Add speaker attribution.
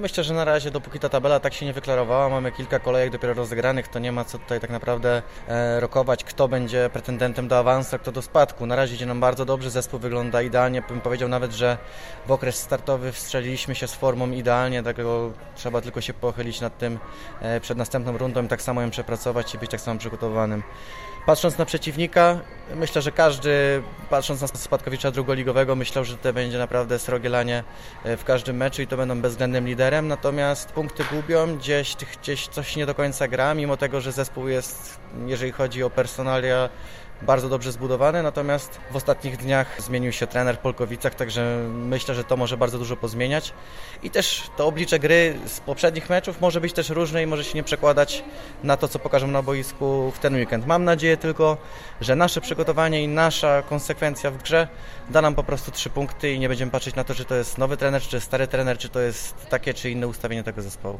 Speaker 1: Myślę, że na razie, dopóki ta tabela tak się nie wyklarowała, mamy kilka kolejek dopiero rozegranych, to nie ma co tutaj tak naprawdę e, rokować, kto będzie pretendentem do awansu, kto do spadku. Na razie idzie nam bardzo dobrze, zespół wygląda idealnie. Bym powiedział nawet, że w okres startowy wstrzeliliśmy się z formą idealnie, dlatego trzeba tylko się pochylić nad tym e, przed następną rundą i tak samo ją przepracować i być tak samo przygotowanym. Patrząc na przeciwnika, myślę, że każdy, patrząc na spadkowicza drugoligowego, myślał, że to będzie naprawdę srogie lanie e, w każdym meczu i to będą bezwzględnym liderem, natomiast punkty gubią, gdzieś, gdzieś coś nie do końca gra, mimo tego, że zespół jest, jeżeli chodzi o personalia, bardzo dobrze zbudowany, natomiast w ostatnich dniach zmienił się trener w Polkowicach, także myślę, że to może bardzo dużo pozmieniać. I też to oblicze gry z poprzednich meczów może być też różne i może się nie przekładać na to, co pokażą na boisku w ten weekend. Mam nadzieję tylko, że nasze przygotowanie i nasza konsekwencja w grze da nam po prostu trzy punkty i nie będziemy patrzeć na to, czy to jest nowy trener, czy stary trener, czy to jest takie czy inne ustawienie tego zespołu.